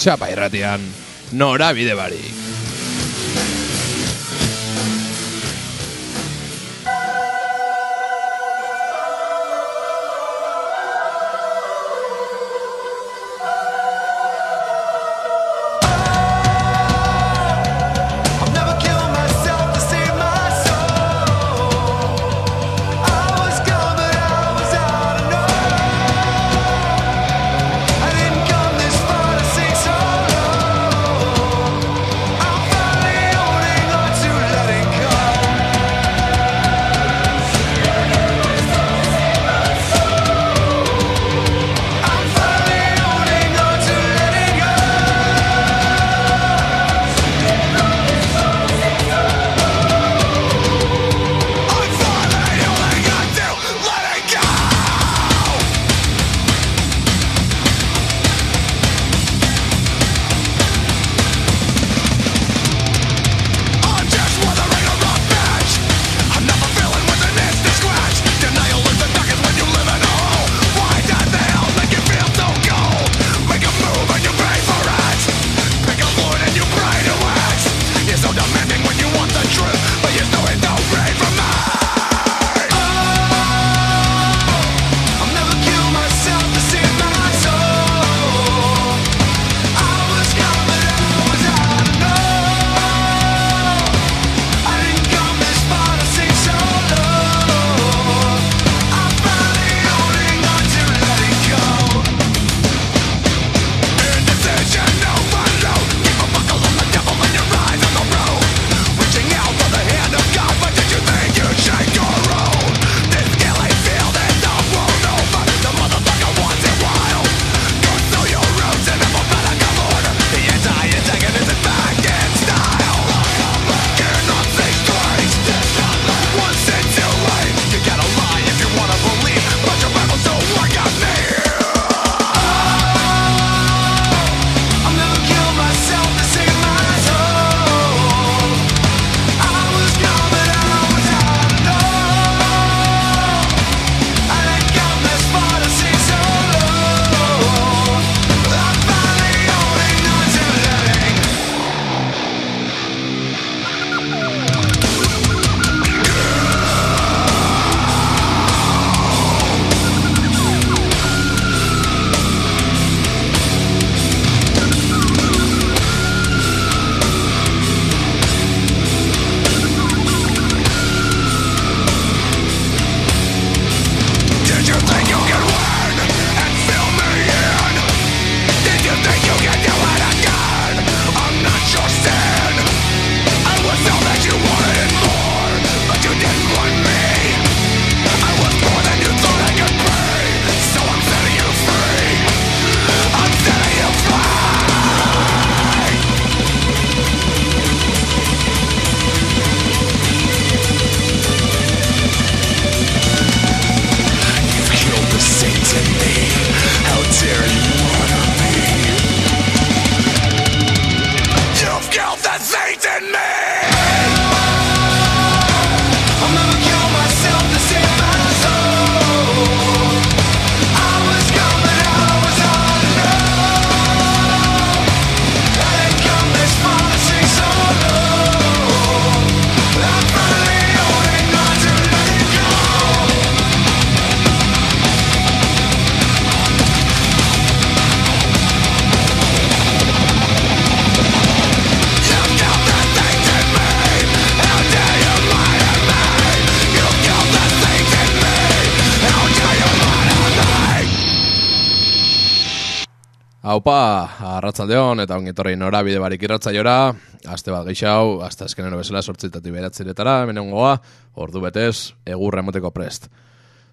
Chapa irratian, norabide barik. arratzaldeon, eta ongi norabide nora bide barik irratzaiora, aste bat gehiago, aste azkenero bezala sortzitati beratziretara, menengoa, ordu betez, egurra emoteko prest.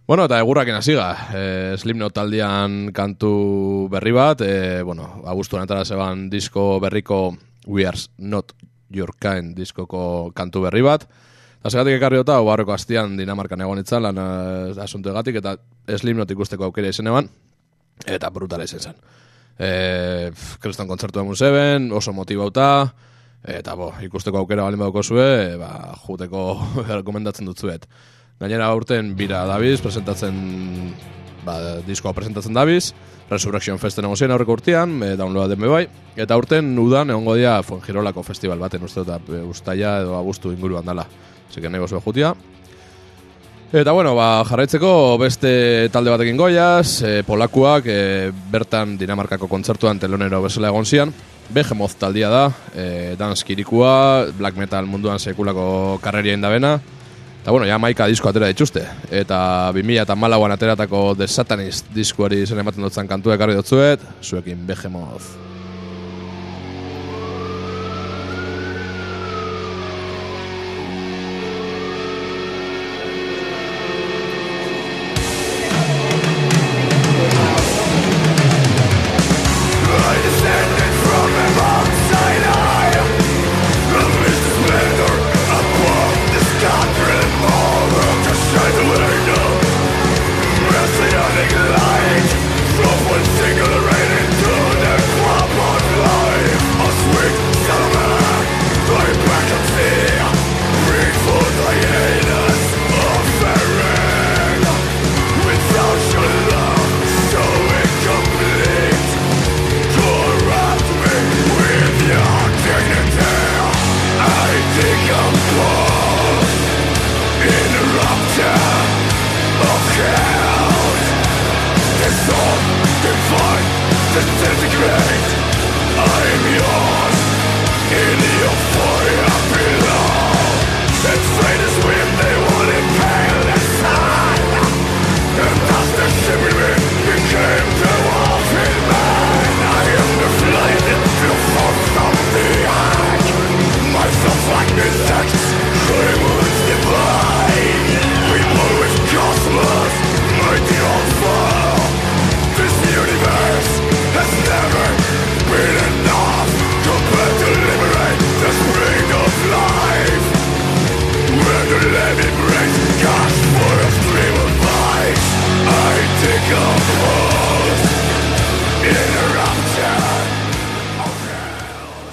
Bueno, eta egurrakin hasiga. E, Slim taldean kantu berri bat, e, bueno, abuztuan atara zeban disko berriko We Are Not Your Kind diskoko kantu berri bat. Eta segatik ekarri dota, barroko astian Dinamarkan egon itzan lan eh, asuntu egatik, eta Slim ikusteko aukera izan eban, eta brutale izan zen. E, Kriston kontzertu emun zeben, oso motibauta, eta bo, ikusteko aukera balin badoko zue, ba, juteko rekomendatzen dut zuet. Gainera aurten bira dabiz, presentatzen, ba, diskoa presentatzen dabiz, Resurrection Festen egon aurreko urtean, e, downloada den bai, eta aurten udan egongo dia Fuenjirolako festival baten, uste dut, e, ustaia edo agustu inguruan dala. Que nahi gozue jutia. Eta bueno, ba, jarraitzeko beste talde batekin goiaz, e, polakuak e, bertan Dinamarkako kontzertuan telonero bezala egon zian. Behemoth taldia da, e, dance kirikua, black metal munduan sekulako karreria indabena. Eta bueno, ja maika disko atera dituzte. Eta 2000 eta malauan ateratako The Satanist diskuari zen ematen dutzen kantu ekarri dutzuet, zuekin Behemoth.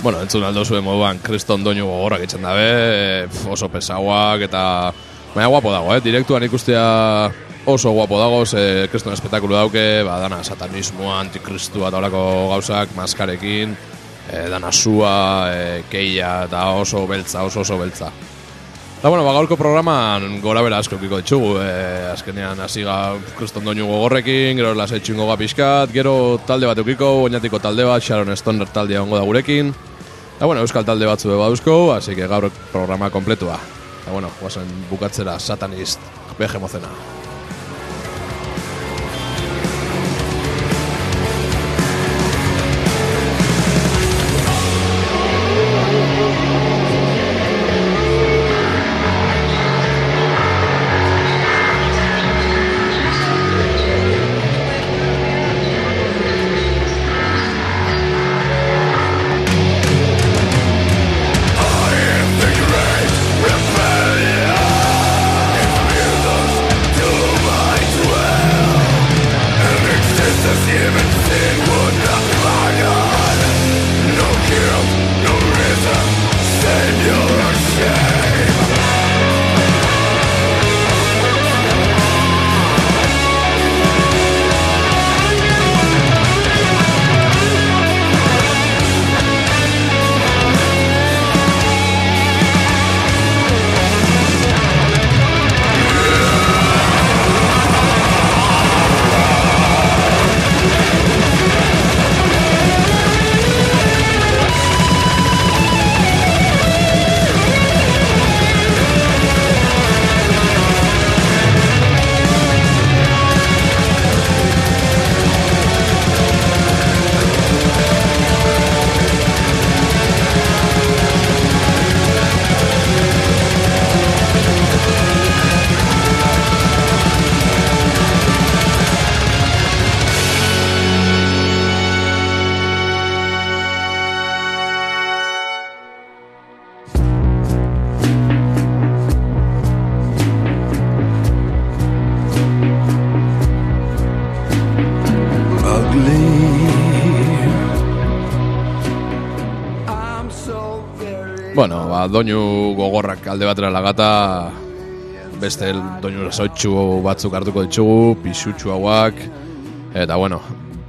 Bueno, entzun aldo zuen moduan, kriston doinu gogorrak itzen dabe, oso pesauak eta... Baina guapo dago, eh? Direktuan ikustea oso guapo dago, ze kriston espektakulu dauke, ba, dana satanismoa, antikristua eta olako gauzak, maskarekin, e, dana sua, e, keia eta oso beltza, oso oso beltza. Eta bueno, ba, gaurko programan gora bera asko kiko ditugu, e, azkenean hasi ga kriston doinu gogorrekin, gero lasai txingoga pixkat, gero talde bat eukiko, oinatiko talde bat, Sharon Stoner taldea ongo da gurekin, Eta bueno, euskal talde batzu eba dauzko, así que gaur programa kompletua. Eta bueno, guazen bukatzera satanist behemozena. Doinu gogorrak alde batera lagata, beste doinu lasautxu batzuk hartuko ditugu, pisutxu hauak, eta bueno,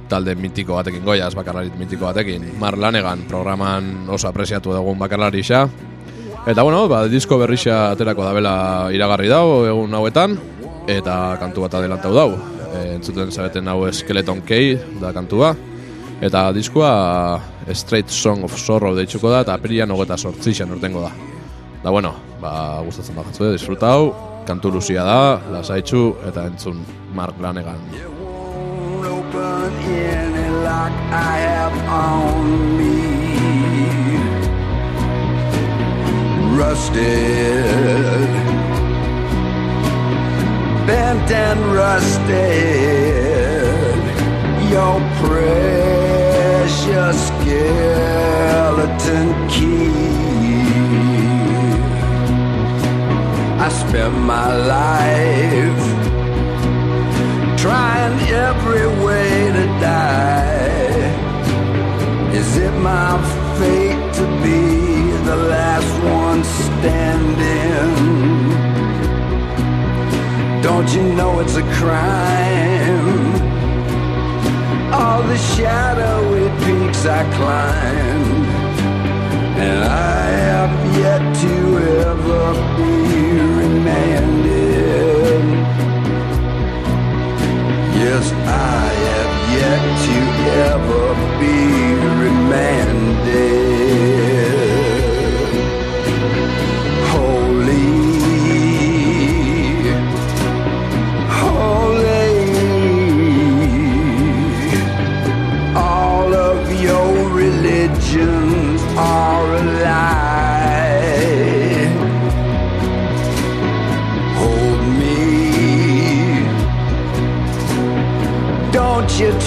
talde mitiko batekin goiaz, bakarlarit mitiko batekin, Marlanegan programan oso apresiatu dugun bakarlarisa, Eta bueno, ba, disko berrixa aterako dabela iragarri dau egun hauetan eta kantu bat adelantau dau. E, entzuten zabeten hau Skeleton Key da kantua. Eta diskoa Straight Song of Sorrow deitzuko da eta apirian hogeta sortzixan urtengo da. Da bueno, ba, gustatzen bajatzen disfrutau, kantu luzia da, lasaitzu eta entzun Mark Lanegan. Rusted, bent and rusted. Your precious skeleton key. I spent my life trying every way to die. Is it my fate to be the last one standing? Don't you know it's a crime? All the shadowy peaks I climbed, and I have yet to ever be remanded. Yes, I have yet to ever be remanded.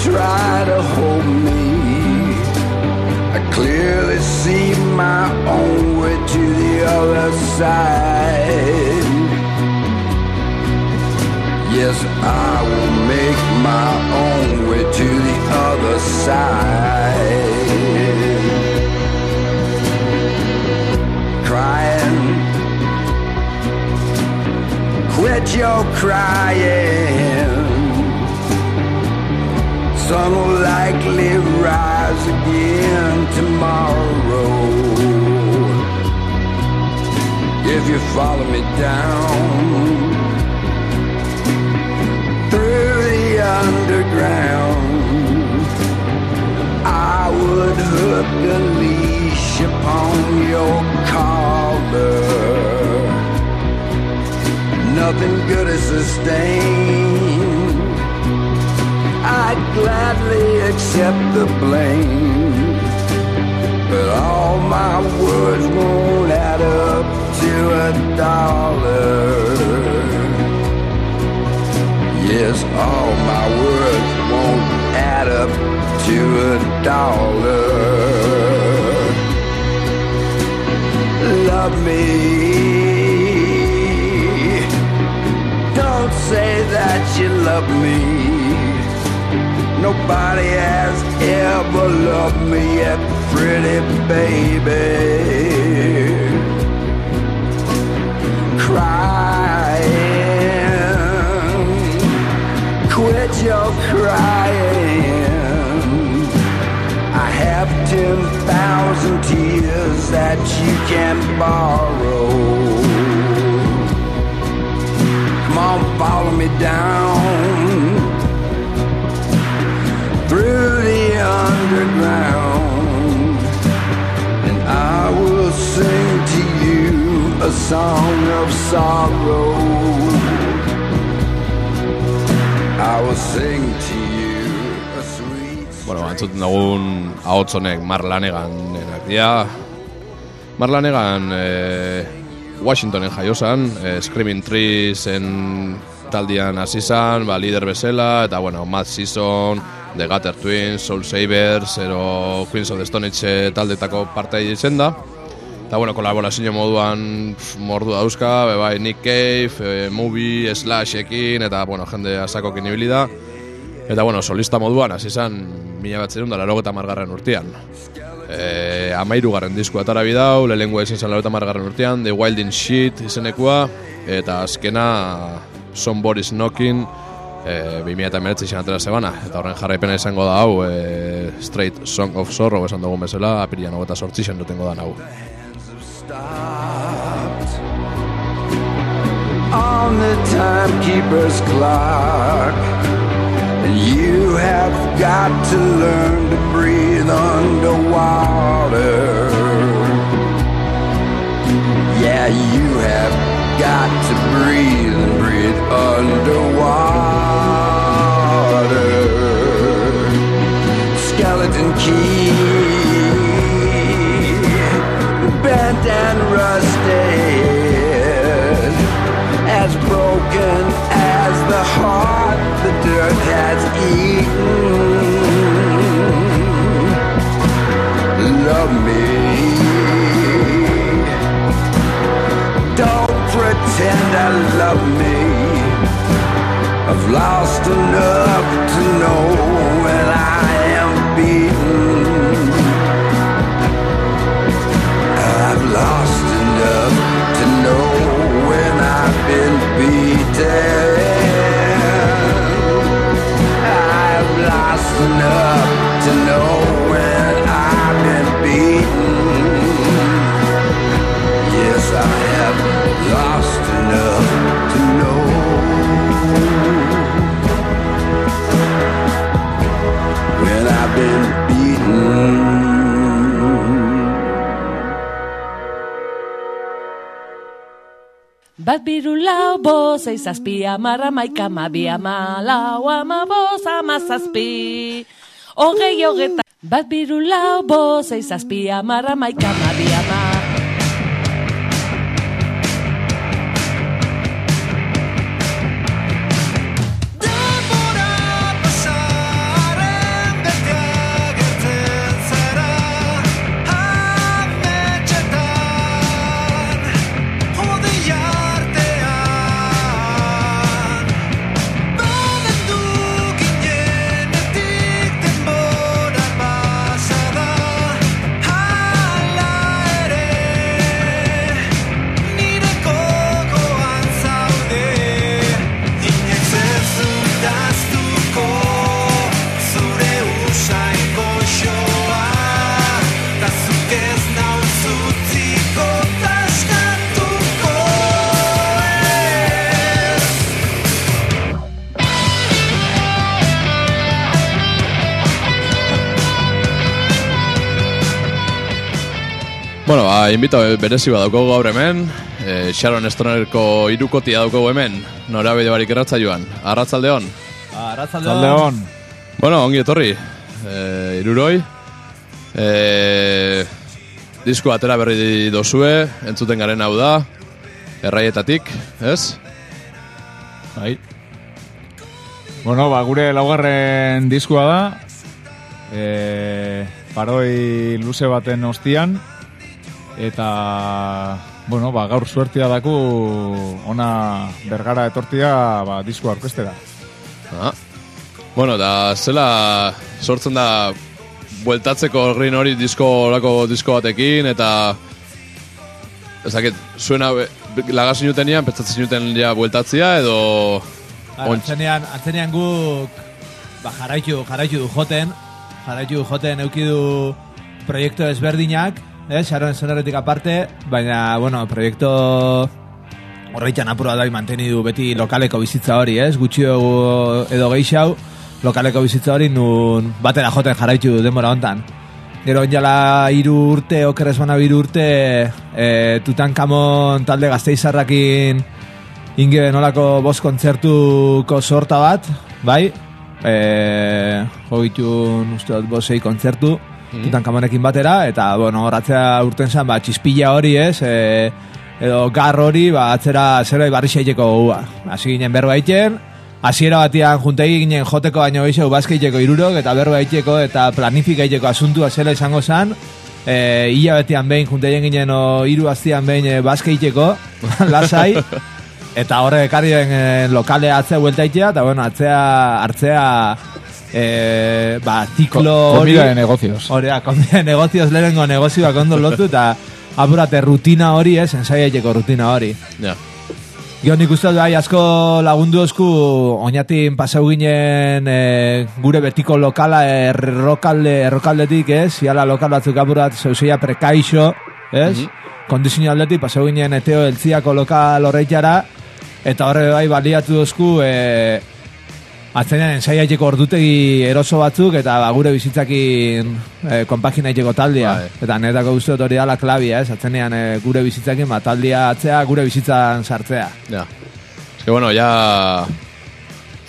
Try to hold me. I clearly see my own way to the other side. Yes, I will make my own way to the other side. Crying, quit your crying sun will likely rise again tomorrow. If you follow me down through the underground, I would hook a leash upon your collar. Nothing good is sustained. Accept the blame. But all my words won't add up to a dollar. Yes, all my words won't add up to a dollar. Love me. Don't say that you love me. Nobody has ever loved me yet, pretty baby. Crying, quit your crying. I have ten thousand tears that you can borrow. Come on, follow me down underground, and I will sing to you a song of sorrow. I will sing to you a sweet. Bueno, antzuten dugun ahots honek Marlanegan enak dira. Marlanegan eh, Washingtonen jaiosan, eh, Screaming Treesen taldian hasi zan, ba, lider bezala, eta bueno, Mad Season, The Gutter Twins, Soul Savers, ero Queens of the Stone Age taldetako parte izen da. Eta bueno, kolaborazio moduan pf, mordu dauzka, be bai Nick Cave, e, Movie, Slashekin, eta bueno, jende asakokin ibili da. Eta bueno, solista moduan, hasi zan, mila batzerun da laro eta margarren urtean. E, amairu garren disku atara bidau, lehenengo ezin zan laueta margarren urtean, The Wilding Shit izenekua, eta azkena Somebody's Knocking, e, 2008 izan atera zebana, eta horren jarraipena izango da hau, e, Straight Song of Sorrow esan dugun bezala, apirian hau eta sortzi zen dutengo da hau. on the timekeeper's clock. You have got to learn to breathe underwater. Yeah, you have got to breathe and breathe underwater. Bent and rusted, as broken as the heart the dirt has eaten. Love me. Don't pretend I love me. I've lost enough to know when I Bat biru lau, boz, eiz zazpi, amarra, maika, mabi, ama, lau, ama, boz, ama, zazpi. Hogei, hogeta. Bat biru lau, boz, eiz zazpi, amarra, maika, Invito berezi bat daukagu gaur hemen, e, Sharon Stonerko irukotia daukagu hemen, norabide barik erratza joan. Arratzaldeon. Arratzaldeon. Bueno, ongi etorri, e, iruroi. E, disko atera berri dozue, entzuten garen hau da, erraietatik, ez? Bai. Bueno, ba, gure laugarren diskua da. E, paroi luze baten ostian. Eta, bueno, ba, gaur suertia daku ona bergara etortia ba, disko orkestera. Ah. Bueno, da zela sortzen da bueltatzeko green hori disko olako disko batekin eta ezaket, zuena lagazin jutenian, pentsatzen juten ja bueltatzia edo Atzenean, atzenean guk ba, jarraitu, jarraitu du joten, jarraitu du joten eukidu proiektu ezberdinak, eh, Sharon sonoretik aparte, baina, bueno, proiektu horreitan apura da mantenidu beti lokaleko bizitza hori, ez? Gutxi edo, geixau, lokaleko bizitza hori nun batera joten jarraitu du denbora hontan. Gero jala hiru urte, okerrez bana hiru urte, e, Tutankamon talde gazteizarrakin inge nolako bost kontzertuko sorta bat, bai? E, Jogitun uste dut bosei kontzertu, Tutankamonekin batera, eta, bueno, horatzea urten zen, ba, txispila hori, ez? E, edo gar hori, ba, atzera zero ibarri xeiteko gua. Hasi ginen berba egiten, hasiera batian juntegi ginen joteko baino gehiago bazkeiteko irurok, eta berba egiteko eta planifikaiteko asuntua zela izango zen, e, ia betean behin juntegin ginen o, hiru aztian behin e, bazkeiteko, lasai, eta horre ekarri den e, lokale atzea bueltaitea, eta bueno, atzea, hartzea e, ba, ziklo hori... Comida de negocios. Hori da, komida de negocios lehenengo negozioak ondo lotu, eta apurate rutina hori, ez, ensaiaiteko rutina hori. Ja. Gio nik uste bai asko lagundu osku oinatin pasau ginen e, gure betiko lokala errokalde, errokaldetik, ez? Iala lokal batzuk apurat zeuseia prekaixo, ez? Kondizio aldetik pasau ginen eteo eltziako lokal horreitara eta horre bai baliatu dozku e, atzenean ensaiaiteko ordutegi eroso batzuk eta ba, gure bizitzakin e, konpaginaiteko taldea. Bai. Eta netako uste dut hori dala klabia, ez? Atzenean e, gure bizitzakin ba, taldea atzea, gure bizitzan sartzea. Ja. Ez que, bueno, ja...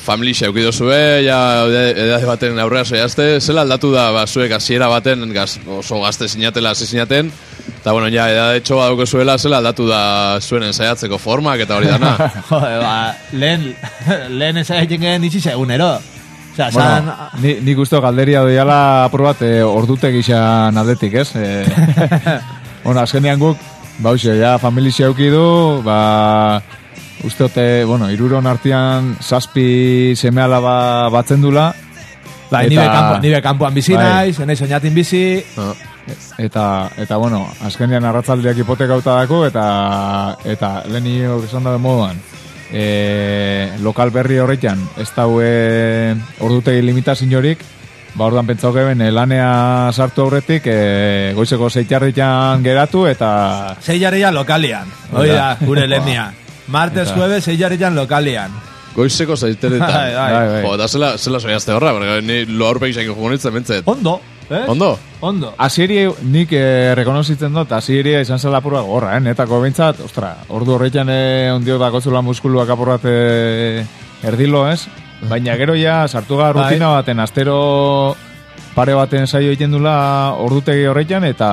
Family xeukido zue, ja edade baten aurrera zoiazte, zela aldatu da, ba, zuek hasiera baten gaz, oso gazte sinatela hasi sinaten, eta bueno, ja, edade txo badauko zuela, zela aldatu da zuen ensaiatzeko formak eta hori dana. Jode, ba, lehen, lehen ezagetzen gen ditzi egunero. San, Bueno, ni, nik uste galderia doiala apur bat e, ordute gixan aldetik, ez? E, bueno, azkenean guk, ba, uxe, ja, familia euki du, ba, uste ote, bueno, iruron artean zazpi seme alaba batzen dula, bai, eta- nibe, kampo, nibe kampuan bizi Bai. naiz, oinatin bizi, Ah, eta, eta bueno, azkenean arratzaldeak hipoteka dako, eta, eta lehen esan da moduan, e, lokal berri horretan, ez daue ordutegi limitaziorik, ba orduan pentsau geben e, lanea sartu aurretik, e, goizeko zeitjarritan geratu, eta sei jarria lokalian. Hoi da, gure lemia. Martes, Eta- jueves, sei jarrian lokalian. goizeko zaiteretan. Bai, bai. Bai. Jo, da zela, zela horra, porque ni lo aurpegi zaino jugo nintzen bentzet. Ondo, eh? Ondo? Ondo. Asieri nik e, rekonozitzen dut, asieria izan zela apurra gorra, eh? netako bintzat, ostra, ordu horretan e, ondio dako zula muskuluak apurrat e, erdilo, ez? Baina gero ja, sartu gara Bai. rutina baten, astero pare baten saio egiten dula ordutegi horretan, eta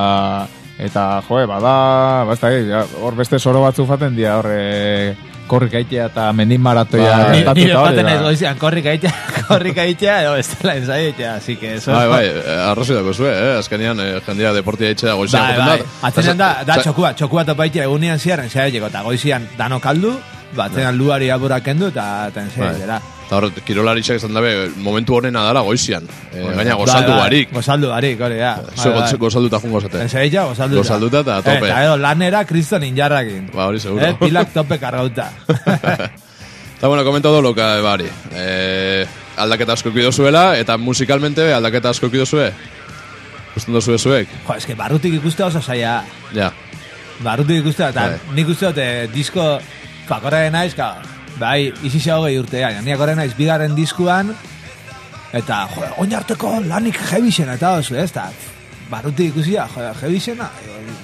eta joe, bada, basta, ja, hor beste soro batzu faten dia, hor e, korrik aitea eta mendin maratoia Bai. Ni, nire paten da. ez goizian, korrik aitea, korrik aitea, edo ez dela ensaiatzea, así que eso... Bai, bai, eh, arrazoi dako zue, eh? Azkenean, eh, jendia deportia itxea goizea Bai, bai. da. Atzenean da, da txokua, txokua topaitea egunean ziar ensaiatzeko, eta goizian dano kaldu, batzean luari aburak kendu, eta eta Bai. Eta hor, kirolaritxak izan dabe, momentu honena dala goizian. Eh, gaina gozaldu bai, barik. Gozaldu barik, hori da. Zue goz- gozalduta jungo zate. Ensaiatza gozalduta. Gozalduta eta tope. Eta edo lanera kriston injarrakin. Ba, hori seguro. Eh, pilak tope kargauta. Eta bueno, komentado loka, eh, bari. Eh, aldaketa asko kido zuela, eta musikalmente aldaketa asko kido zue. Gusten dozue zuek? jo, eske barrutik ikuste oso saia. Ja. Barrutik ikuste, eta Bai. nik uste dut eh, disko, fakorre naiz, ka, bai, izi hogei urtea, ja, niak horre naiz bigarren diskuan, eta, jo, oin arteko lanik jebixen, eta oso, ez, eta, barrutik ikusia, jo, jebixena,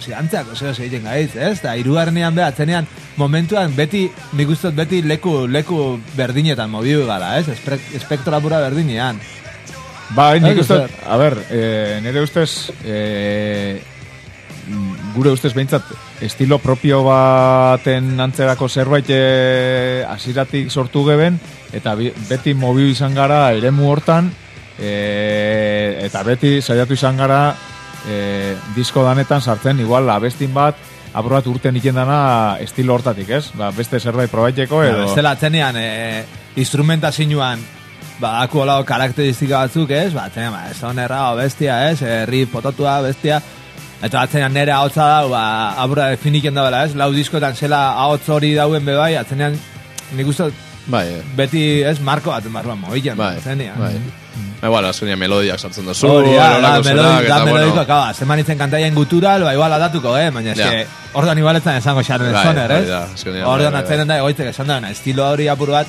zirantzeak, oso, oso egiten gaiz, ez, eta irugarrenean beha, momentuan, beti, nik uste dut beti leku, leku berdinetan mobiu gara, ez, Espre, espektro apura berdinean. Bai, nik zer. a ber, e, nire ustez, e, gure ustez behintzat, estilo propio baten antzerako zerbait e, asiratik sortu geben, eta beti mobiu izan gara eremu hortan, e, eta beti saiatu izan gara e, disko danetan sartzen, igual abestin bat, aprobat urten iken dana estilo hortatik, ez? Ba, beste zerbait probaiteko, Ba, edo... bestela atzenean, e, instrumentazioan, ba, aku olao karakteristika batzuk, ez? Ba, atzenean, ba, ez onerra, o bestia, ez? Herri pototua, bestia. Eta atzenean nere ahotsa da, ba, abura definiken dabela, ez? Lau diskoetan zela ahotz hori dauen bebai, atzenean, nik uste, Bai, eh. beti, ez, marko bat barruan mobilen, bai, atzenean. bai. Ba, igual, azkenean melodiak sartzen dozu, Hori da, da, erolako melodi, zenak, da eta, melodiko, bueno, kaba, zeman itzen kantaien gutural, ba, igual aldatuko, eh? Baina, Ja. eske, orduan igualetan esango xaren Bai, zoner, hori ez? da, azkenean, Orduan bai, bai. atzenen da, egoitzek esan da, estilo hori apur bat,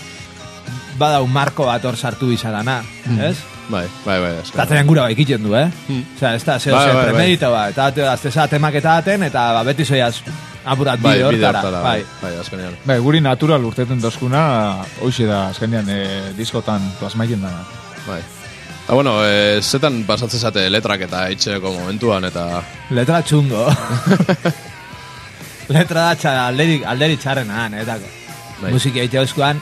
badau marko bat hor sartu izadana, ez? Bai, bai, bai, Eta atzenean gura bai du, eh? Osea, ez da, zeo, Bai, bai, bai. premedito ba, eta ate, azteza temaketa aten, eta ba, beti zoiaz apurat Bai, bide hortara, bai. bai, bai, azkenean. Bai, guri natural urteten dozkuna, hoxe da, azkenean, e, diskotan plasmaien dana. Bai. Eta, bueno, eh, zetan pasatzen zate letrak eta itxeko momentuan, eta... Letra txungo. Letra da txa, alderi, alderi txarrena, netako. Bai. Musiki eite euskoan,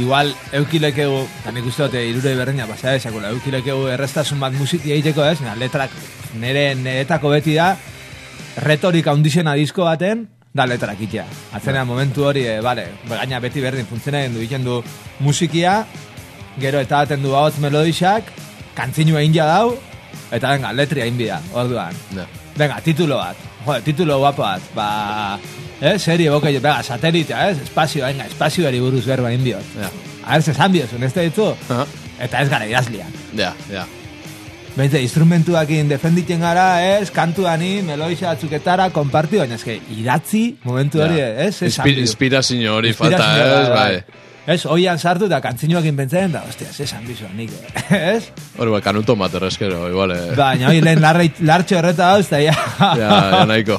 igual eukilekeu, eta nik uste dute irure berreina pasea esakula, eukilekeu errestasun bat musiki egiteko ez, na, letrak nire neretako beti da, retorika undizena disko baten, da letrak itea. Atzenean momentu hori, e, bale, gaina beti berdin funtzionatzen du, egiten du musikia, gero eta aten du hotz melodixak, kantzinu egin dau, eta venga, letria egin bida, orduan. Venga, titulo bat. Jode, titulo guapo bat. Ba, eh, serie boke, venga, satelitea, eh, espazio, venga, espazioari buruz berba egin diot. Ja. A ver, ze esan biozun, ez da ditu? Aha. Eta ez gara idazliak. Ja, ja. Bentze, instrumentuakin defenditzen gara, ez, kantuani, meloixa batzuketara, konparti, baina eske, idatzi, momentu hori, Ja. ez, esan Inspi- Inspirazio hori falta, ez, bai. Ez, oian sartu eta kantzinuakin pentsatzen da, ostia, ze esan bizu, nik, eh? ez? Hori, bai, kanuto materrezkero, igual, eh. Baina, hori lehen lartxo horreta dauz, eta ja, Ja, ja, nahiko.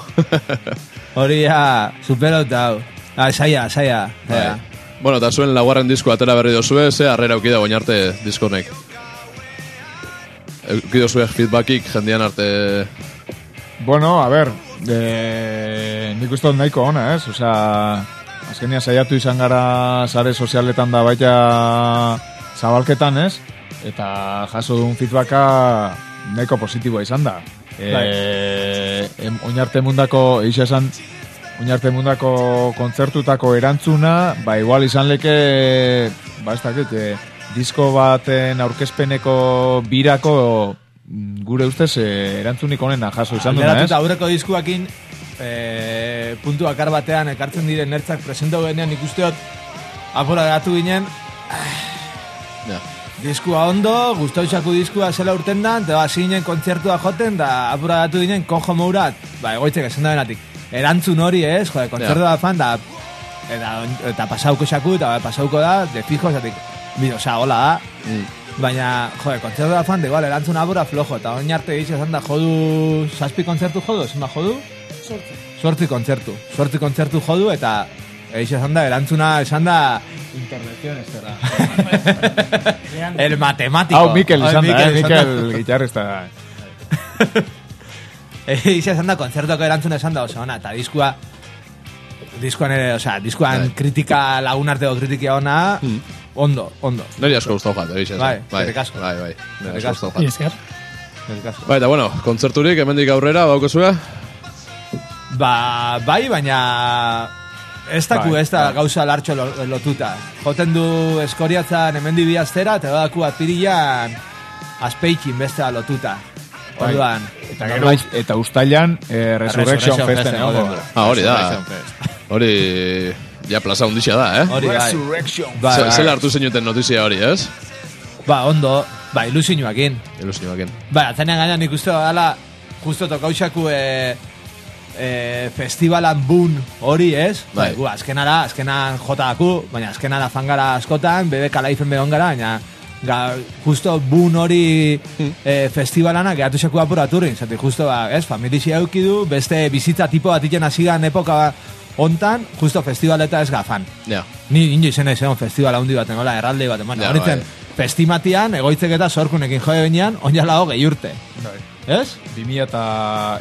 hori ja, superauta hau. Ah, saia, saia, Bai. ja. Bueno, eta zuen laugarren disko atera berri dozue, ze harrera eukida goin arte diskonek. Eukida zuen feedbackik jendian arte... Bueno, a ver, de, nik uste dut nahiko ona, ez? Osea, azkenia saiatu izan gara sare sozialetan da baita zabalketan, ez? Eta jaso duen feedbacka nahiko positiboa izan da. E, em, oinarte mundako, eixa esan, oinarte mundako kontzertutako erantzuna, ba igual izan leke, ba ez dakit, e, disko baten aurkezpeneko birako mm, gure ustez e, erantzunik onena jaso izan duna, ez? Alderatuta aurreko diskuakin, e, puntu bakar batean ekartzen diren nertzak presento genean ikusteot, apura geratu ginen, Ja. Diskua ondo, guztautxako diskua zela urten da, eta ba, zinen kontzertua joten, da apura datu ginen, kojo mourat, ba, egoitzek esan da benatik. Erantzun hori ez, jode, kontzertua da fan, da, eta, eta pasauko xaku, eta pasauko da, de fijo, esatik, bi, oza, hola da, Mm. baina, jode, kontzertua da fan, de igual, erantzun apura flojo, eta oin arte egitxe esan da, jodu, zazpi kontzertu jodu, esan da, jodu? Sortzi kontzertu, sortzi kontzertu jodu, eta egitxe esan da, erantzuna esan da, Intervenciones, zera. el matemático. Hau, Mikel izan da, eh? da. Mikel gitarrista. Eixa esan da, kontzertuako erantzun esan da, oso ona, eta diskua, diskuan ere, osea, diskuan Bai. kritika lagun arteko kritikia ona, ondo, ondo. Neri asko gustau jat, egiz Bai, eskerrik asko. Bai, bai. Neri asko gustau jat. Bai, eta bueno, kontzerturik, hemendik aurrera, baukozue? Ba, bai, baina ez daku Bai, ez da bai. gauza lartxo lo- lotuta. Joten du eskoriatzan hemen dibi astera, eta badaku apirilan azpeikin bestea lotuta. Bai. Orduan, Eta gero, eta ustailan eh, Resurrection Resurrection Festen, Festen. Ah, hori da. Hori, ja plaza hundixa da, eh? hori bai. Resurrection Bai, Ze- bai. Hartu zenuten notizia hori, ez? Ba, ondo, ba, ilusinuakin. Ilusinioakin. Ba, atzenean gaina nik uste dala, justo tokautxaku e, e, festivalan bun hori, ez? Bai. gu, azkenara, azkenan jota daku, baina azkenara fangara askotan, bebe kalaifen behon gara, baina ga, justo bun hori e, festivalana gehatu xeku apuraturin, zati justo, ba, ez, familixia eukidu, beste bizitza tipo bat iten hasigan epoka hontan, justo festivaleta ez gafan. Ja. Ni ino izan egon festival handi baten, hola, erralde baten, bueno, Ja, horitzen, bai. Festimatian, egoitzek eta sorkunekin jode benean, onjala hogei urte. Ez? 2000 eta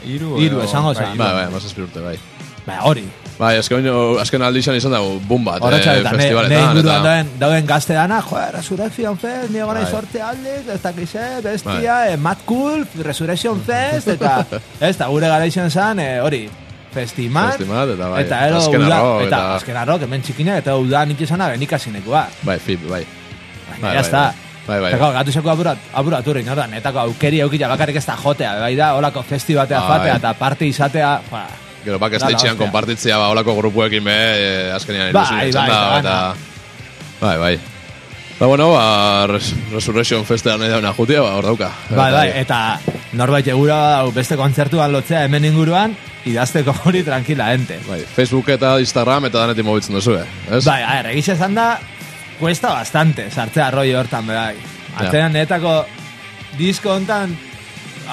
iru. Hiru, esango zen. Bai, bai, mazazpi urte, bai. Ba, hori. Bai, azken, azken aldixan izan dago, bum bat, eh, festivaletan, inguruan eta... dauen, dauen gazte dana, jo, Resurrection Fest, nire gana Bai. sorte aldik, ez dakize, bestia, eh, Mad Cool, Resurrection Fest, eta, ez, eta gure gara izan zen, eh, hori, Festimat, Festimat, eta bai, eta ero azken arro, eta, eta- azken arro, hemen txikinak, eta uda nik izan benik asinekoa. Bai, fib, bai. Bai, ya bai, está. bai, bai. Eta gau, gatu zeko apurat, apuraturin, ordan, netako aukeri aukila bakarrik ez da jotea, bai da, holako festibatea Bai. fatea, eta parte izatea, ba, Gero, bak estetxean hostia. konpartitzea ba, olako grupuekin be, eh, azkenean Bai, ilusioa izan bai, da, eta. Bai, bai. Eta bueno, ba, Res Resurrection Festean nahi dauna jutia, ba, hor dauka. bai, bai, eta norbait egura beste kontzertuan lotzea hemen inguruan, idazteko hori tranquila ente. Bai, Facebook eta Instagram eta danetik mobitzen duzu, eh? Ez? Bai, a ver, egiz esan da, cuesta bastante sartzea rollo hortan, bai. Atzean netako disko hontan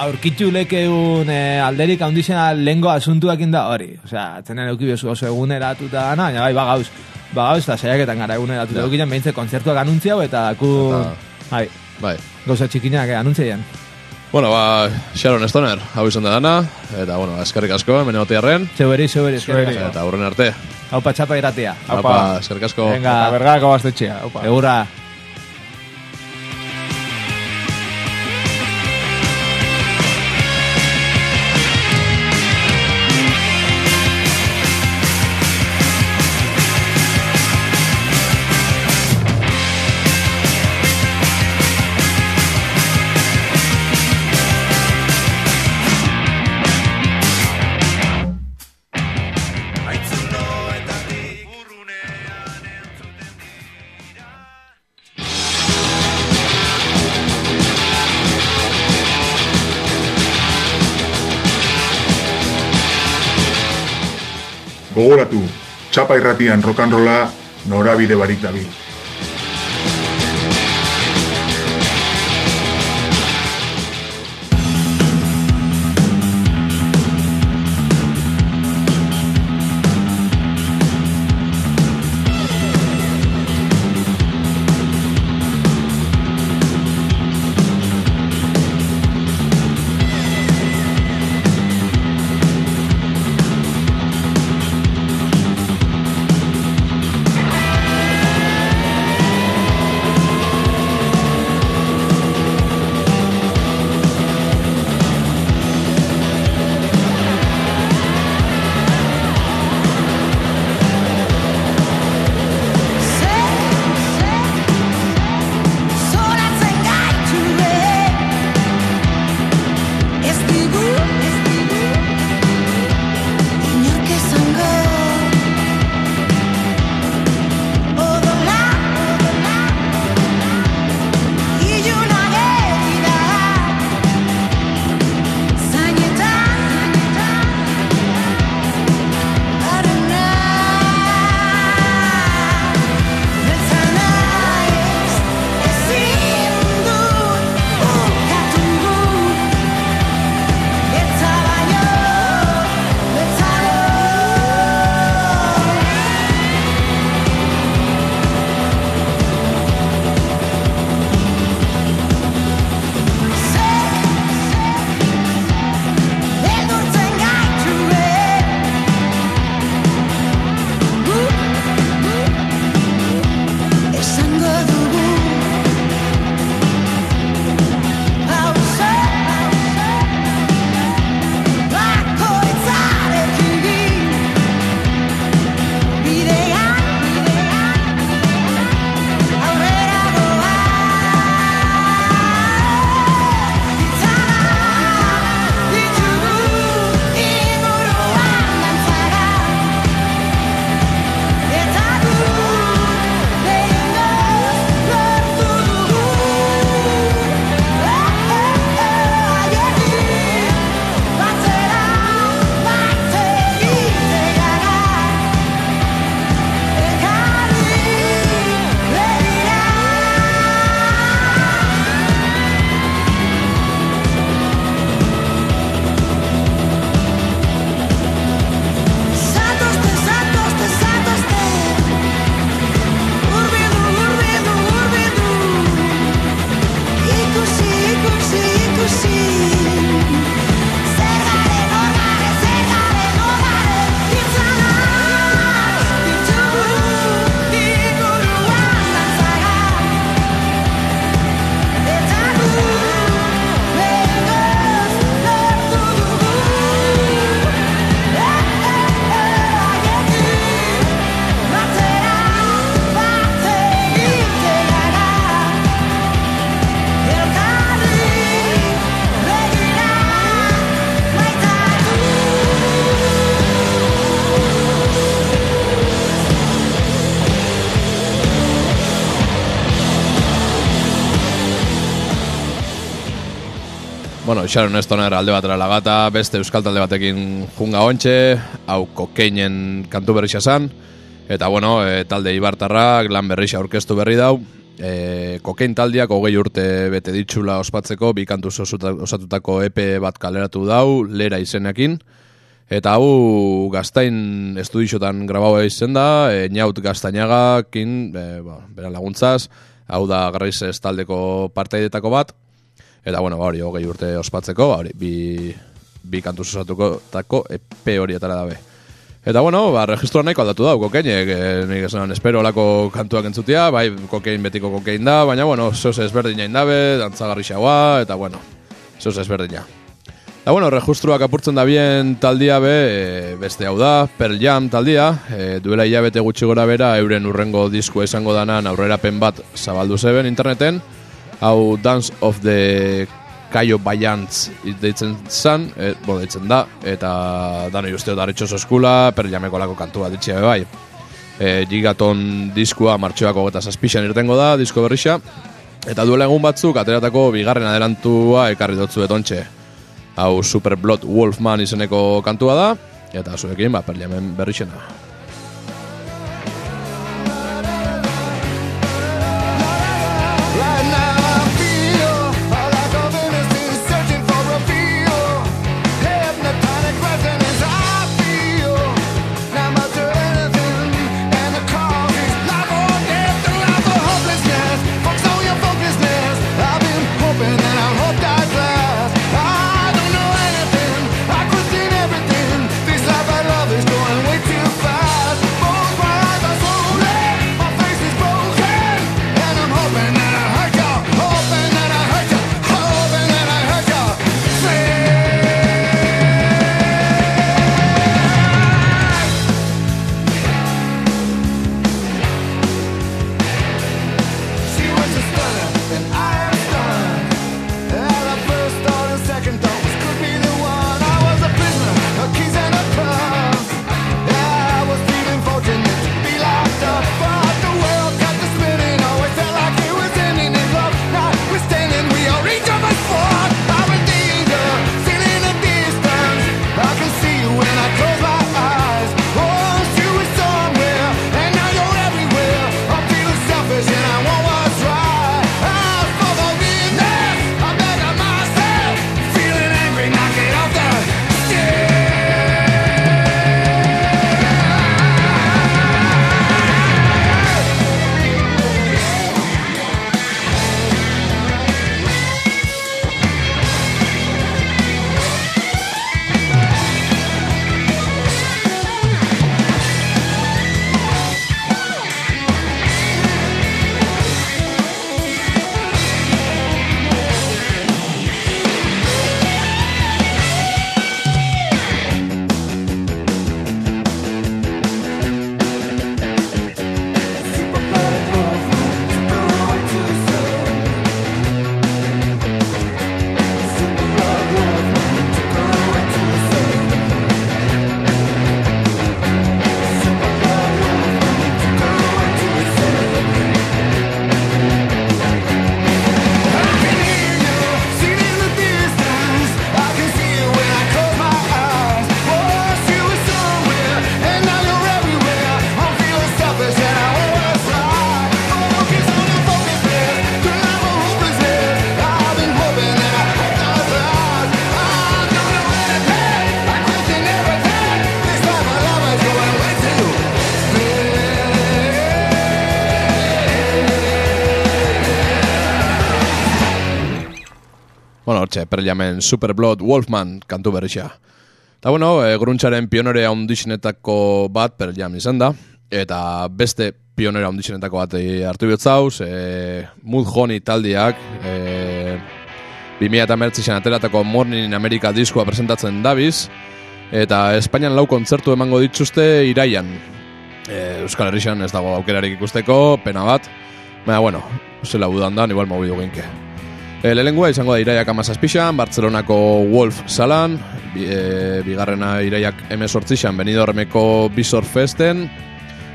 aurkitu lekeun eh, alderik handizena lengo asuntuakin da hori. Osea, atzenean euki bezu oso eguneratuta dana, baina bai, bagauz, bagauz, eta saiaketan gara eguneratuta. Ja. Yeah. Eukinen behintze kontzertuak anuntziau eta daku, bai, Bai. gauza txikinak eh, anuntzeien. Bueno, ba, Sharon Stoner, hau izan da dana, eta, bueno, eskerrik asko, hemen egotearren, Zeuberi, zeuberi, eskerrik asko. eta aurren arte. Hau patxapa iratia. Apa, eskerrik asko. Venga. Eta bergako gaztetxea. Opa. Gogoratu, txapa irratian rokanrola norabide barik dabil. Bueno, Sharon Stoner alde batera lagata, beste euskal talde batekin junga ontxe, hau kokeinen kantu berrixa zan, eta bueno, e, talde ibartarrak lan berrixa aurkeztu berri dau, e, kokein taldiak hogei urte bete ditxula ospatzeko, bi kantu osuta- osatutako EP bat kaleratu dau, lera izenekin, eta hau gaztain estudixotan grabau izen da, e, Naut Gaztainagakin, e, ba, bera laguntzaz, hau da garriz ez taldeko partaidetako bat, Eta bueno, ba hori, hogei urte ospatzeko, ba hori, bi, bi kantu osatuko tako EP horietara dabe. Eta bueno, ba, registroa nahiko aldatu dau, kokeinek, e, nik esan, espero olako kantuak entzutia, bai, kokein betiko kokein da, baina bueno, zoz ezberdina indabe, dantzagarri xaua, eta bueno, zoz ezberdina. Da bueno, registruak apurtzen da bien taldia be, e, beste hau da, Pearl Jam taldia, e, duela hilabete gutxi gora bera, euren urrengo disko esango danan aurrerapen bat zabaldu zeben interneten, hau Dance of the Kaio Bayantz deitzen zan, et, bo, deitzen da, eta dano justeo daretxoso eskula, per jameko lako kantua ditxia bai. E, gigaton diskoa martxoako eta zazpixan irtengo da, disko berrixa, eta duela egun batzuk ateratako bigarren adelantua ekarri dotzu betontxe. Hau Super Blood Wolfman izeneko kantua da, eta zuekin, ba, per jamen berrixena. hortxe, Pearl Jamen, Superblood, Wolfman, kantu berrixa. Eta bueno, e, gruntzaren pionere handixinetako bat Pearl Jam izan da, eta beste pionere handixinetako bat e, hartu bihotzauz, e, Mud Honey taldiak, e, 2008 ateratako Morning in America diskoa presentatzen dabiz, eta Espainian lau kontzertu emango dituzte iraian. E, Euskal Herrixan ez dago aukerarik ikusteko, pena bat, baina bueno, zela budan da, igual mogu duginke. Eh, e, lehengua izango da Iraiak amazazpixan, Bartzelonako Wolf Salan, bi, e, bigarrena Iraiak emezortzixan, Benidormeko Bizor Festen,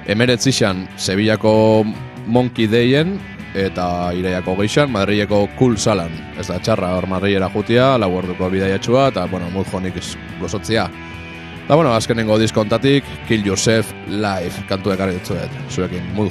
emeretzixan, Sevillako Monkey Dayen, eta Iraiako geixan, Madrileko Cool Salan. Ez da txarra, hor Madrilera jutia, lau orduko bidaiatxua, eta, bueno, mut jonik gozotzia. Da, bueno, azkenengo diskontatik, Kill Yourself Live, kantuek ekarri dut zuet, zuekin, mut.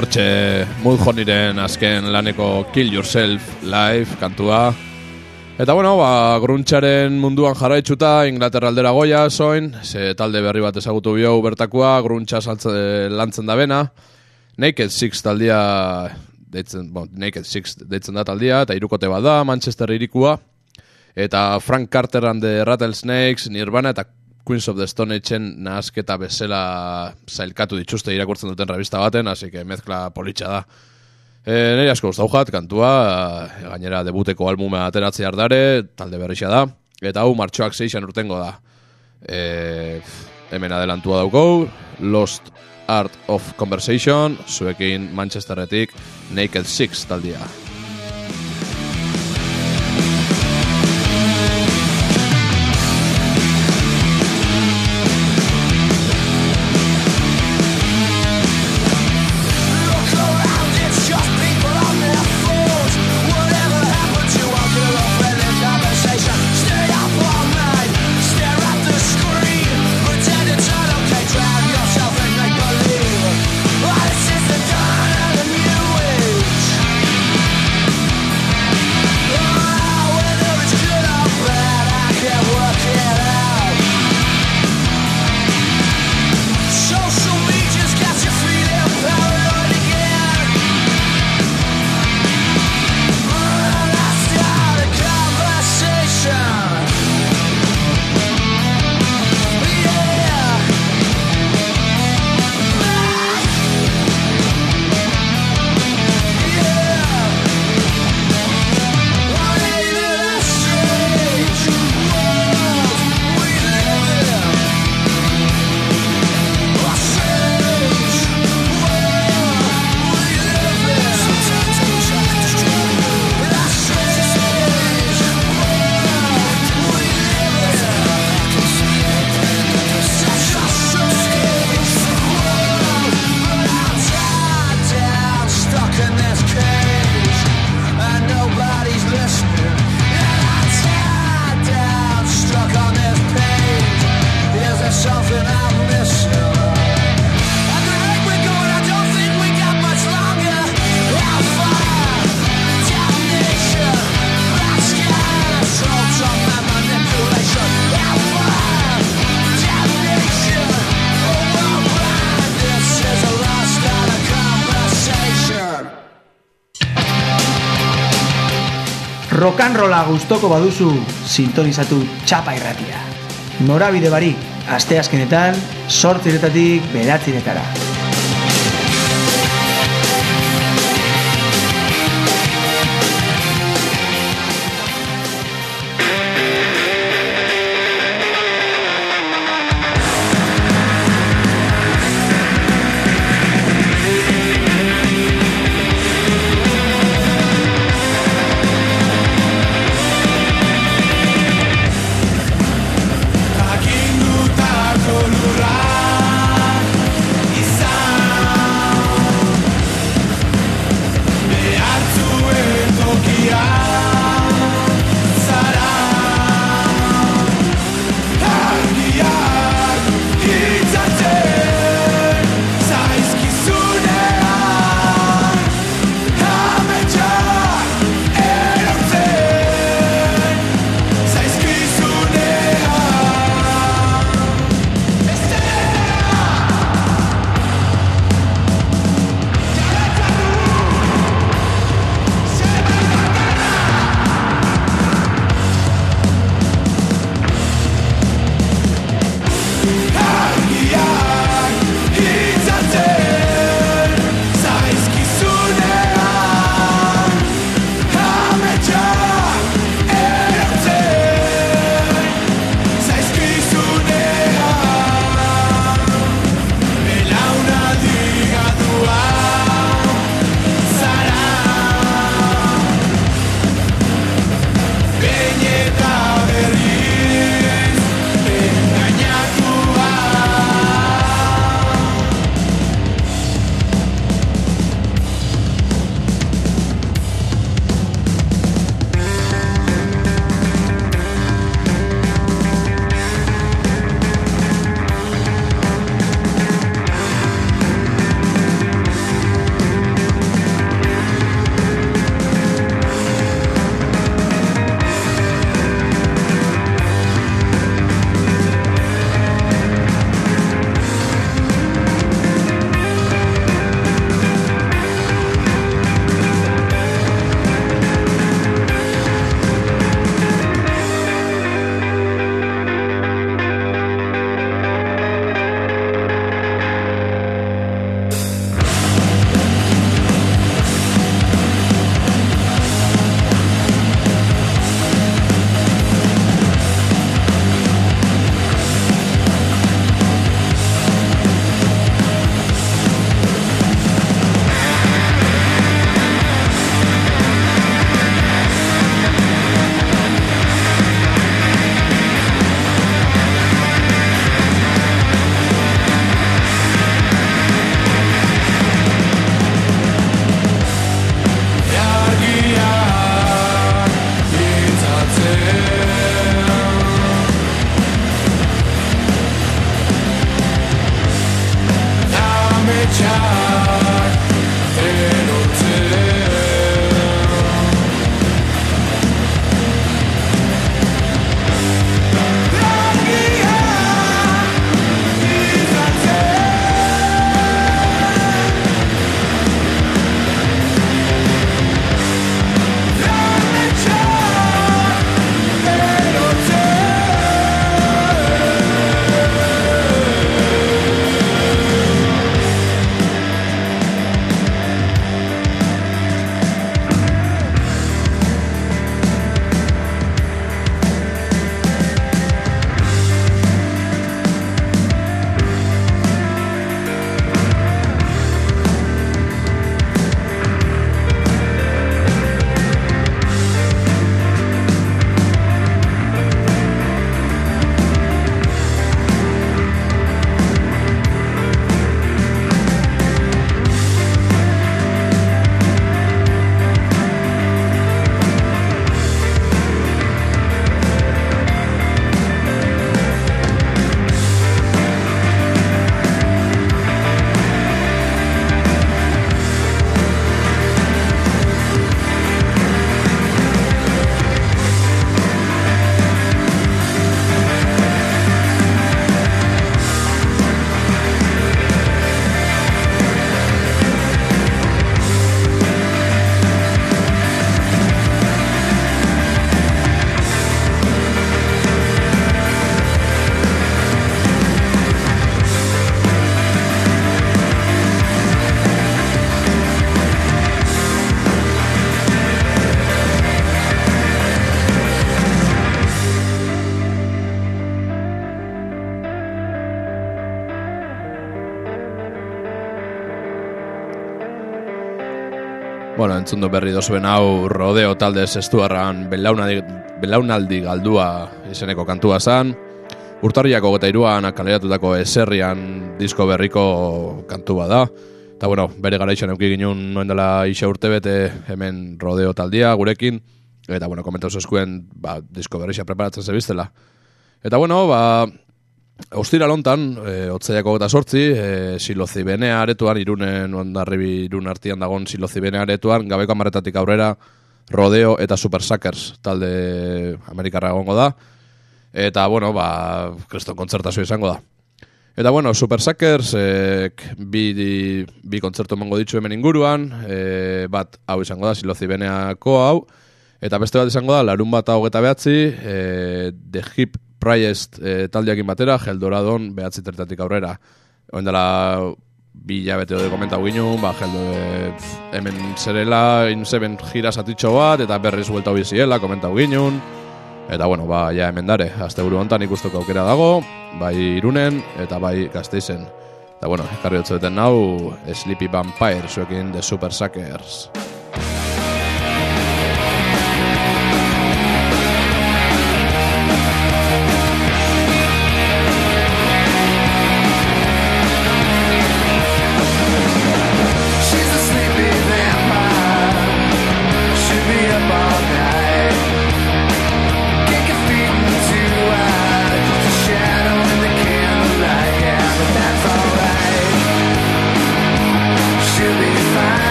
Hortxe, Mudjo niren azken laneko Kill Yourself Live kantua. Eta bueno, ba, gruntxaren munduan jarraitzuta, Inglaterra aldera goia, soin, ze talde berri bat ezagutu bio bertakoa, gruntxa saltze, eh, lantzen da bena. Naked Six taldia, deitzen, bon, Naked Six deitzen da taldia, eta irukote bat da, Manchester irikua. Eta Frank Carter and the Rattlesnakes, Nirvana eta Queens of the Stone Ageen nahasketa bezala zailkatu dituzte irakurtzen duten revista baten, hasi que mezkla politxa da. Eh, e, nire asko guztaujat, kantua, eh, gainera debuteko albuma ateratzi ardare, talde berrixa da, eta hau martxoak zeizan urtengo da. E, hemen adelantua daukau, Lost Art of Conversation, zuekin Manchesterretik Naked Six taldia. Rokanrola gustoko baduzu sintonizatu txapa irratia. Norabide barik, asteazkenetan, sortziretatik beratziretara. Bueno, entzun berri dozuen hau rodeo talde zestuarran belaunaldi, belaunaldi galdua izeneko kantua zan. Urtarriako gota iruan kaleratutako eserrian disko berriko kantua da. Eta bueno, bere garaixan euki ginen noen dela isa urte bete hemen rodeo taldia gurekin. Eta bueno, komentau zezkuen ba, disko berrixa preparatzen zebiztela. Eta bueno, ba, Ostira lontan, e, otzaiako eta sortzi, e, silozibenea aretuan, irunen, ondarribi irun artian dagon silozibenea aretuan, gabeko amaretatik aurrera, rodeo eta super suckers talde amerikarra egongo da. Eta, bueno, ba, kriston kontzertazio izango da. Eta, bueno, super suckers, e, bi, bi kontzertu emango ditzu hemen inguruan, e, bat hau izango da, silozibeneako hau, Eta beste bat izango da, larun bat hogeta behatzi, e, The Hip Priest e, taldeakin batera, Geldoradon behatzi tertatik aurrera. Oen dela, bi hilabete de komentau ginen, ba, Geldo, e, hemen zerela, inzeben gira satitxo bat, eta berriz buelta biziela, komentau ginen. Eta, bueno, ba, ja hemen dare, azte buru hontan ikusteko aukera dago, bai irunen, eta bai gazteizen. Eta, bueno, ekarri duten nau, Sleepy Vampire, zuekin The Super Suckers.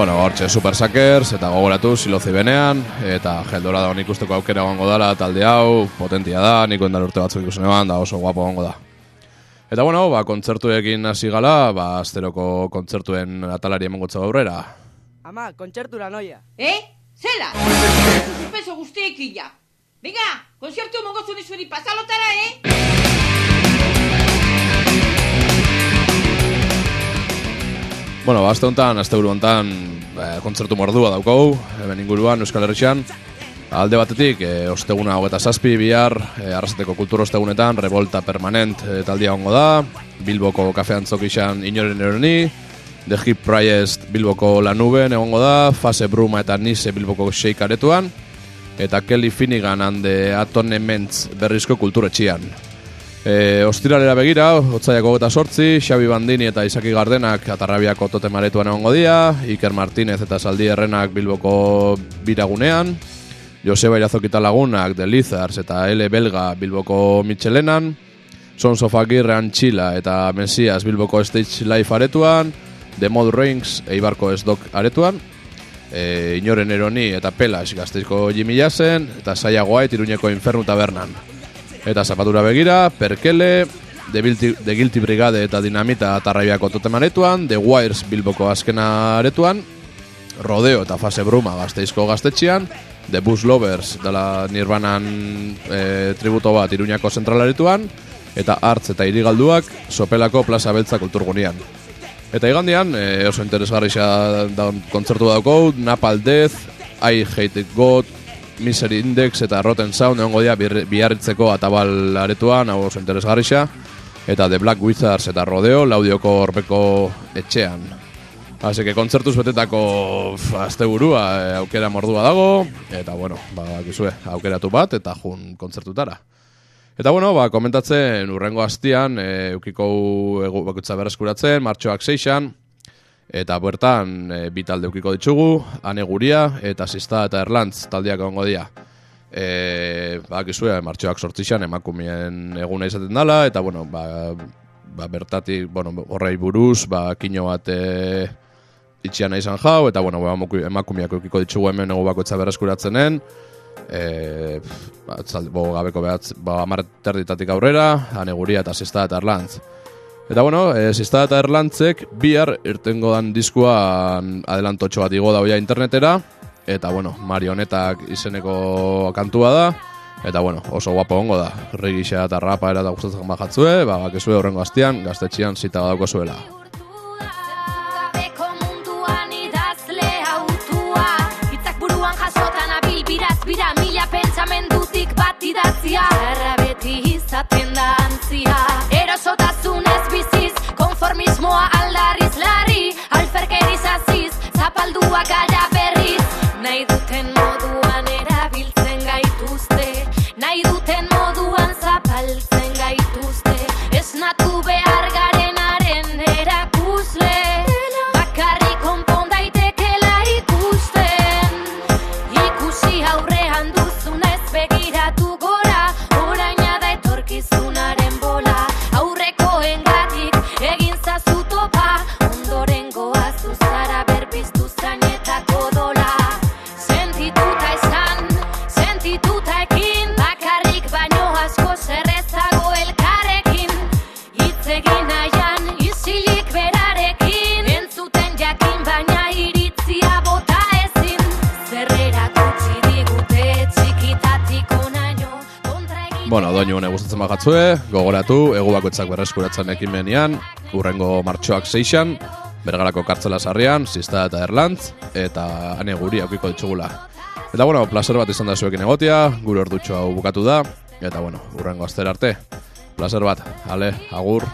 Bueno, hortxe Super Suckers, eta gogoratu silozi benean, eta geldora da ikusteko aukera gongo dala, talde hau, potentia da, niko endal urte batzuk ikusen eban, da oso guapo gongo da. Eta bueno, ba, kontzertuekin hasi gala, ba, asteroko kontzertuen atalari emongotza aurrera. Ama, kontzertura noia. Eh? Zela? Suspenso guztiekin ja. Venga, konzertu mongo zuni zuri pasalotara, eh? Bueno, aste honetan, aste buru honetan, eh, kontzertu mordua daukogu, hemen inguruan, Euskal Herritxean. Alde batetik, e, osteguna hogeta zazpi, bihar, e, arrasateko kultur ostegunetan, revolta permanent e, taldia hongo da, Bilboko kafean zokixan inoren eroni, The Hip Priest Bilboko lanuben egongo da, Fase Bruma eta Nise Bilboko Sheik aretuan, eta Kelly Finnegan hande atonements berrizko kulturetxian. E, ostiralera begira, otzaiako eta sortzi, Xabi Bandini eta Isaki Gardenak atarrabiako totemaretuan egongo dia, Iker Martínez eta Saldi Errenak Bilboko biragunean, Joseba Irazokita Lagunak, The Lizards eta L. Belga Bilboko Michelenan, Sons of Agirre Antxila eta Mesias Bilboko Stage Life aretuan, The Mod Rings Eibarko Esdok aretuan, e, Inoren Eroni eta Pelas Gazteizko Jimmy Jasen, eta Saia Iruñeko Infernu Tabernan. Eta zapatura begira, Perkele, The Guilty, The Guilty Brigade eta Dinamita Tarraibiako totemaretuan, The Wires Bilboko azkena aretuan, Rodeo eta Fase Bruma gazteizko gaztetxian, The Bus Lovers dela Nirvanan e, tributo bat Iruñako zentralarituan, eta hartz eta irigalduak sopelako plaza beltza kulturgunean. Eta igandian, e, oso interesgarri da kontzertu dauko, Napal Death, I Hate God, Misery Index eta Rotten Sound egongo dira biarritzeko atabal aretuan, hau oso interesgarri eta The Black Wizards eta Rodeo laudioko horbeko etxean. Así que kontzertuz betetako f, asteburua e, aukera mordua dago, eta bueno, ba, gizue, aukeratu bat, eta jun kontzertutara. Eta bueno, ba, komentatzen urrengo hastian, e, eukiko egu bakutza berreskuratzen, martxoak seixan, eta bertan e, bi talde eukiko ditugu, ane guria, eta zista eta erlantz taldeak egongo dira. E, ba, gizue, martxoak sortzixan emakumeen eguna izaten dela, eta bueno, ba, ba, bertatik, bueno, horrei buruz, ba, kino bat e, itxiana izan jau, eta bueno, ba, emaku- emakumeak eukiko ditugu hemen egu bakoitza berreskuratzenen, e, ba, tzaldi, bo, gabeko behatz, ba, amarterditatik aurrera, aneguria eta zista eta erlantz. Eta bueno, e, zista eta erlantzek bihar irtengo dan diskuan adelantotxo bat igo dauia internetera, eta bueno, marionetak izeneko kantua da, eta bueno, oso guapo ongo da, regixa eta rapa era da gustatzen bajatzue, ba, bakezue horrengo hastian, gaztetxian zita badauko zuela. Pentsamendutik bat idatzia Erra beti izaten da Erosotasunez biziz Konformismoa aldarriz larri Alferkeriz aziz Zapaldua gara berriz. Nahi duten bagatzue, gogoratu, egu bakoitzak berreskuratzen ekimenean, urrengo martxoak seixan, bergarako kartzela sarrian, zista eta erlantz, eta ane guri aukiko ditugula. Eta bueno, placer bat izan da zuekin egotia, gure ordutxo hau bukatu da, eta bueno, urrengo astera arte. Placer bat, ale, agur.